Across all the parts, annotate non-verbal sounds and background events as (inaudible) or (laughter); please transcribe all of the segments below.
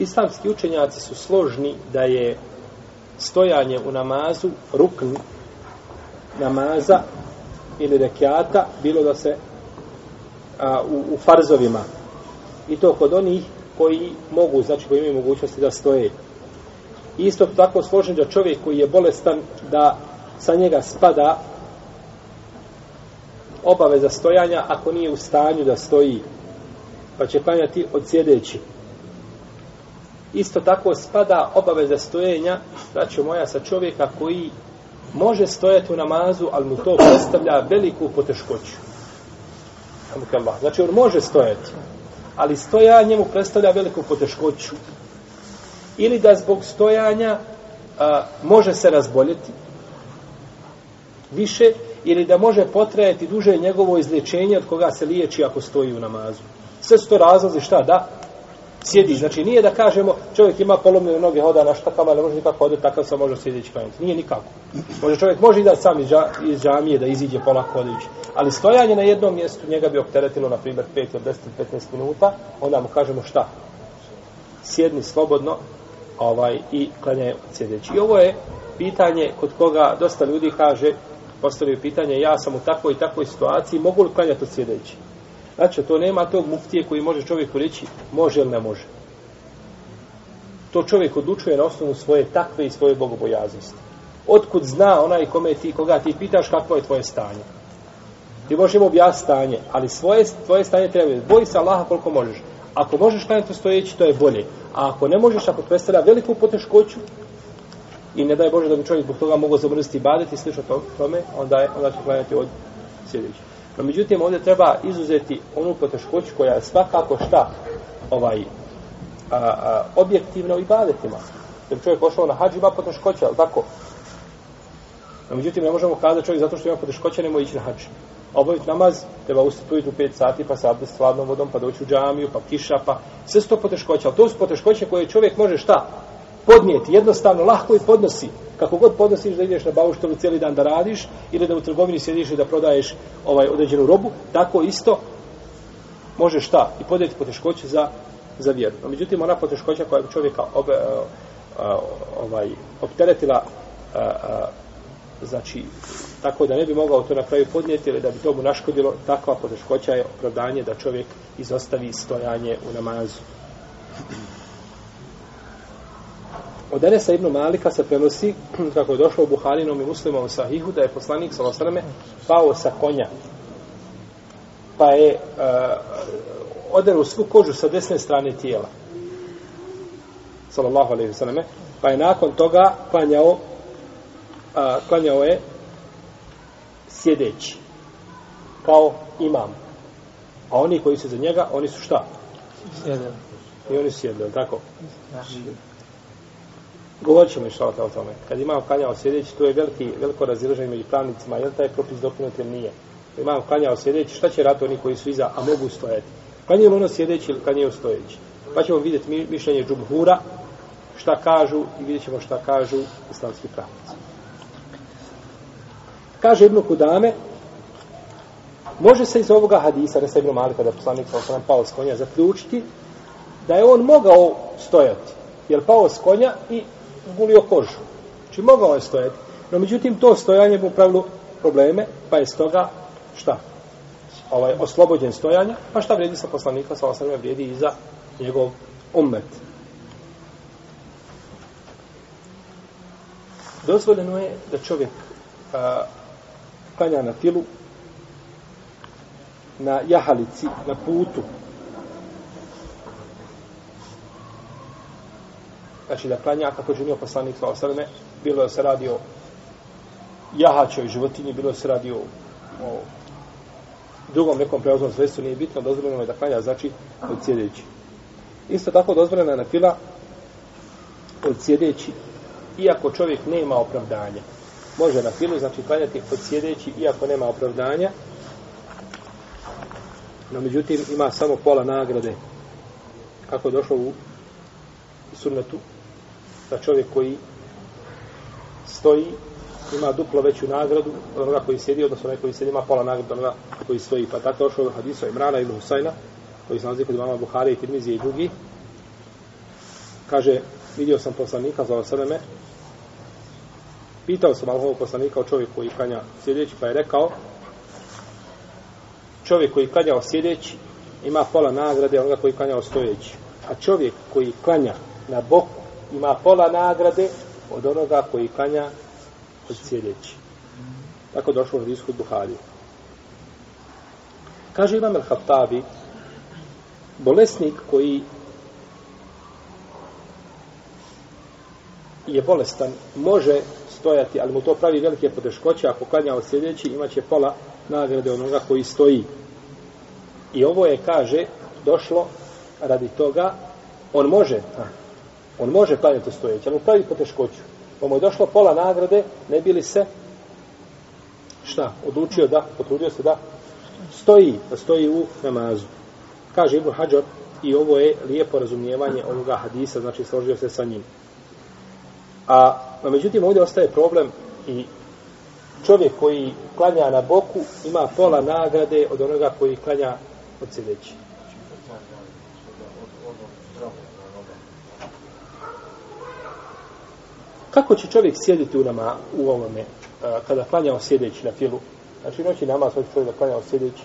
Islamski učenjaci su složni da je stojanje u namazu rukn namaza ili rekiata bilo da se a, u, u farzovima i to kod onih koji mogu znači koji imaju mogućnosti da stoje isto tako složen da čovjek koji je bolestan da sa njega spada obaveza stojanja ako nije u stanju da stoji pa će klanjati od sjedeći Isto tako spada obaveza stojenja, znači moja sa čovjeka koji može stojati u namazu, ali mu to predstavlja veliku poteškoću. Znači on može stojati, ali stojanje mu predstavlja veliku poteškoću. Ili da zbog stojanja a, može se razboljeti više, ili da može potrajati duže njegovo izlječenje od koga se liječi ako stoji u namazu. Sve su to razlozi šta da sjedi. Znači nije da kažemo čovjek ima polomljene noge, hoda na štakama, ne može nikako hoditi, takav sam može sjedići klanjati. Nije nikako. Može čovjek može i da sam iz, iz džamije da iziđe polako hodajući. Ali stojanje na jednom mjestu njega bi opteretilo, na primjer, 5 od 10 15 minuta, onda mu kažemo šta? Sjedni slobodno ovaj i klanjaj sjedeći. I ovo je pitanje kod koga dosta ljudi kaže, postavljaju pitanje, ja sam u takvoj i takvoj situaciji, mogu li klanjati od sjedeći? Znači, to nema tog muftije koji može čovjeku reći može ili ne može. To čovjek odlučuje na osnovu svoje takve i svoje bogobojaznosti. Otkud zna onaj kome ti, koga ti pitaš kako je tvoje stanje? Ti možeš ima stanje, ali svoje, tvoje stanje treba biti. Boji se Allaha koliko možeš. Ako možeš klanjati stojeći, to je bolje. A ako ne možeš, ako predstavlja veliku poteškoću, i ne daje Bože da bi čovjek zbog toga mogao zamrziti i badati i slično tome, onda, je, onda će klanjati od sljedećeg. No, pa međutim, ovdje treba izuzeti onu poteškoću koja je svakako šta ovaj, a, a, objektivna u ibadetima. Jer čovjek pošao na hađi, ima poteškoće, ali tako? No, međutim, ne možemo kada čovjek zato što ima poteškoće, nemoj ići na hađi. Obaviti namaz, treba ustati u 5 sati, pa sad s hladnom vodom, pa doći u džamiju, pa kiša, pa sve su to poteškoće. Ali to su poteškoće koje čovjek može šta? podnijeti, jednostavno, lahko i podnosi. Kako god podnosiš da ideš na bauštovu cijeli dan da radiš, ili da u trgovini sjediš i da prodaješ ovaj određenu robu, tako isto možeš šta i podnijeti poteškoće za, za vjeru. No, međutim, ona poteškoća koja bi čovjeka ob, e, e, ovaj, opteretila e, znači tako da ne bi mogao to na kraju podnijeti ili da bi to mu naškodilo takva poteškoća je opravdanje da čovjek izostavi stojanje u namazu Od Enesa ibn Malika se prenosi, (clears throat) kako je došlo u Buharinom i Muslimom Sahihu, da je poslanik sa osaname pao sa konja. Pa je uh, e, odero svu kožu sa desne strane tijela. Salallahu alaihi wa Pa je nakon toga klanjao, uh, klanjao je sjedeći. Kao imam. A oni koji su za njega, oni su šta? Sjedeli. I oni su sjedeli, tako? Da. Govorit ćemo išao o tome. Kad imam klanjao sjedeći, tu je veliki, veliko razilaženje među pravnicima, je li taj propis dokinut ili nije. Imam klanjao sjedeći, šta će rati oni koji su iza, a mogu stojati? Klanjaju ono sjedeći ili klanjaju stojeći? Pa ćemo vidjeti mišljenje džumhura, šta kažu i vidjet ćemo šta kažu islamski pravnici. Kaže Ibn Kudame, može se iz ovoga hadisa, ne se Ibn Malik, kada je poslanik sa osanem pao s konja, zaključiti da je on mogao stojati, jer pao s konja i gulio kožu. Znači mogao je stojati. No međutim to stojanje mu pravilo probleme, pa je stoga šta? Ovaj, oslobođen stojanja, pa šta vrijedi sa poslanika, sa osnovima vrijedi i za njegov umet. Dozvoljeno je da čovjek a, klanja na tilu, na jahalici, na putu, znači da klanja, kako je poslanik sa osaleme, bilo se radi o jahačoj životinji, bilo se radi o, o drugom nekom preoznom zvestu, nije bitno, dozvoljeno je da klanja, znači, od sjedeći. Isto tako dozvoljena je na fila od sjedeći, iako čovjek nema opravdanja. Može na filu, znači, klanjati od sjedeći, iako nema opravdanja, no međutim ima samo pola nagrade kako je došlo u sunnetu da čovjek koji stoji ima duplo veću nagradu od onoga koji sjedi, odnosno onaj koji sjedi ima pola nagrada onoga koji stoji. Pa tako došlo do hadisa Imrana ibn Husajna, koji se nalazi kod imama Buhari i Tirmizije i drugi. Kaže, vidio sam poslanika, zove sveme, pitao sam Allahovog poslanika o čovjeku koji kanja sjedeći, pa je rekao, čovjek koji kanja o sjedeći ima pola nagrade onoga koji kanja o stojeći. A čovjek koji kanja na boku, ima pola nagrade od onoga koji kanja od cijeljeći. Tako došlo u hadisku Buhariju. Kaže Imam al-Haftabi, bolesnik koji je bolestan, može stojati, ali mu to pravi velike poteškoće, ako kanja od sljedeći, imaće pola nagrade onoga koji stoji. I ovo je, kaže, došlo radi toga, on može, On može klanjati stojeći, ali pravi po teškoću. Pa mu je došlo pola nagrade, ne bili se šta, odlučio da, potrudio se da stoji, da stoji u namazu. Kaže Ibn Hajar, i ovo je lijepo razumijevanje ovoga hadisa, znači složio se sa njim. A, a međutim, ovdje ostaje problem i čovjek koji klanja na boku ima pola nagrade od onoga koji klanja od sljedeći. Kako će čovjek sjediti u nama u ovome, e, kada klanjao sjedeći na filu? Znači, noći namaz, hoće čovjek da klanjao sjedeći.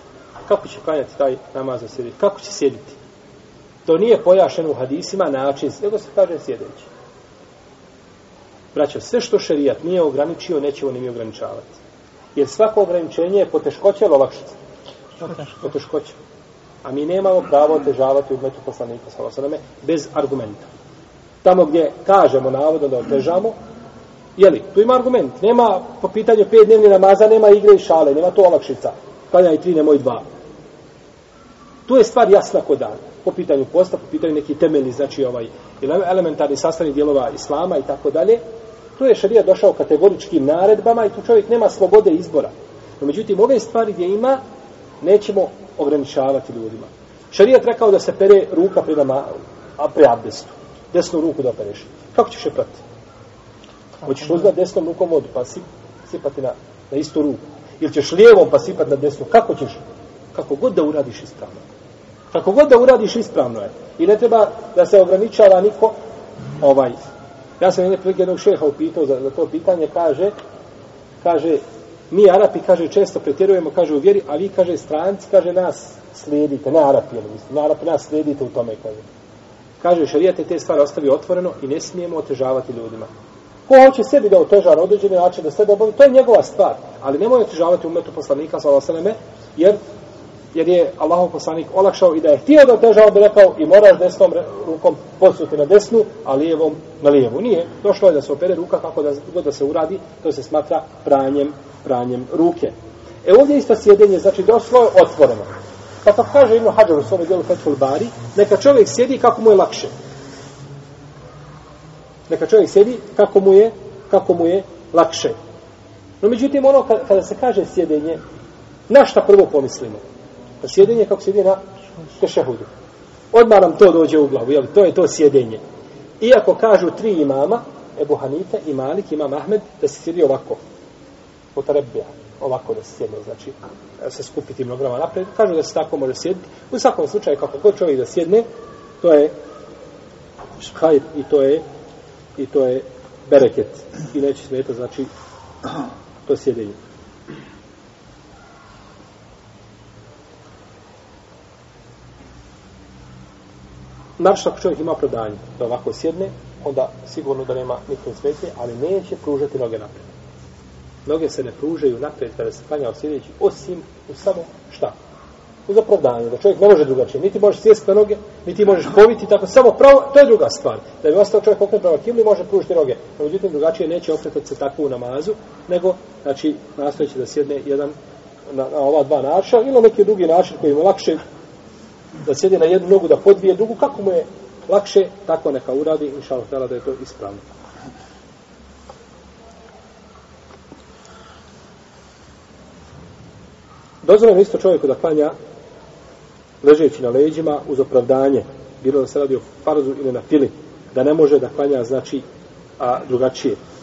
Kako će klanjati taj namaz za sjedeći? Kako će sjediti? To nije pojašeno u hadisima način, nego se kaže sjedeći. Braćo, sve što šerijat nije ograničio, nećemo ni mi ograničavati. Jer svako ograničenje je poteškoće ili olakšice? Poteškoće. A mi nemamo pravo otežavati u metu poslanika, sallam, bez argumenta tamo gdje kažemo navodno da otežamo, jeli, tu ima argument, nema po pitanju pet dnevni namaza, nema igre i šale, nema to olakšica, kada je tri, nemoj dva. Tu je stvar jasna kod dan, po pitanju posta, po pitanju neki temeljni, znači ovaj elementarni sastavni dijelova islama i tako dalje, tu je šarija došao kategoričkim naredbama i tu čovjek nema slobode izbora. No, međutim, ove stvari gdje ima, nećemo ograničavati ljudima. Šarijat rekao da se pere ruka pri, nama, a pri abdestu desnu ruku da opereš. Kako ćeš je prati? Hoćeš uzda desnom rukom vodu pa si, sipati na, na istu ruku. Ili ćeš lijevom pa sipati na desnu. Kako ćeš? Kako god da uradiš ispravno. Kako god da uradiš ispravno je. I ne treba da se ograničava niko ovaj. Ja sam jedne prilike jednog šeha upitao za, za to pitanje. Kaže, kaže, mi Arapi, kaže, često pretjerujemo, kaže, u vjeri, a vi, kaže, stranci, kaže, nas slijedite, ne Arapi, ali mislim, ne Arapi, nas slijedite u tome, kaže. Kaže, šarijat je te stvari ostavi otvoreno i ne smijemo otežavati ljudima. Ko hoće sebi da oteža na određeni način da sebe obavi, to je njegova stvar. Ali nemoj otežavati umetu poslanika, sallam, jer jer je Allahov poslanik olakšao i da je htio da težao bi rekao i moraš desnom rukom posuti na desnu, a lijevom na lijevu. Nije, došlo je da se opere ruka kako da, god da se uradi, to se smatra pranjem, pranjem ruke. E ovdje isto sjedenje, znači došlo je otvoreno. Pa tako kaže Ibn Hajar u svome dijelu Fethul Bari, neka čovjek sjedi kako mu je lakše. Neka čovjek sjedi kako mu je, kako mu je lakše. No međutim, ono kada se kaže sjedenje, na šta prvo pomislimo? Pa sjedenje kako sjedi na kešehudu. Odmah nam to dođe u glavu, jel? To je to sjedenje. Iako kažu tri imama, Ebu Hanife, i Malik, imam Ahmed, da se sjedi ovako. Potrebbe. Potrebbe ovako da se sjedne, znači e, se skupiti mnograma napred, kažu da se tako može sjediti. U svakom slučaju, kako god čovjek da sjedne, to je škajp i to je i to je bereket i neće smeta, znači to sjedenje. Naš ako čovjek ima predanje da ovako sjedne, onda sigurno da nema nikom smetnje, ali neće pružati noge napred noge se ne pružaju naprijed kada se klanja sjedeći, osim u samo šta? U zapravdanju, da čovjek ne može drugačije. Niti možeš sjesti na noge, niti možeš poviti, tako samo pravo, to je druga stvar. Da bi ostao čovjek okret prema kimli, može pružiti noge. A međutim, drugačije neće okretati se tako u namazu, nego, znači, nastojeći da sjedne jedan na, na ova dva načina, ili neki drugi način koji mu lakše da sjedne na jednu nogu, da podvije drugu, kako mu je lakše, tako neka uradi, inšalotela da je to ispravno. Dozvoljeno isto čovjeku da klanja ležeći na leđima uz opravdanje, bilo da se radi o farzu ili na fili, da ne može da klanja, znači, a drugačije.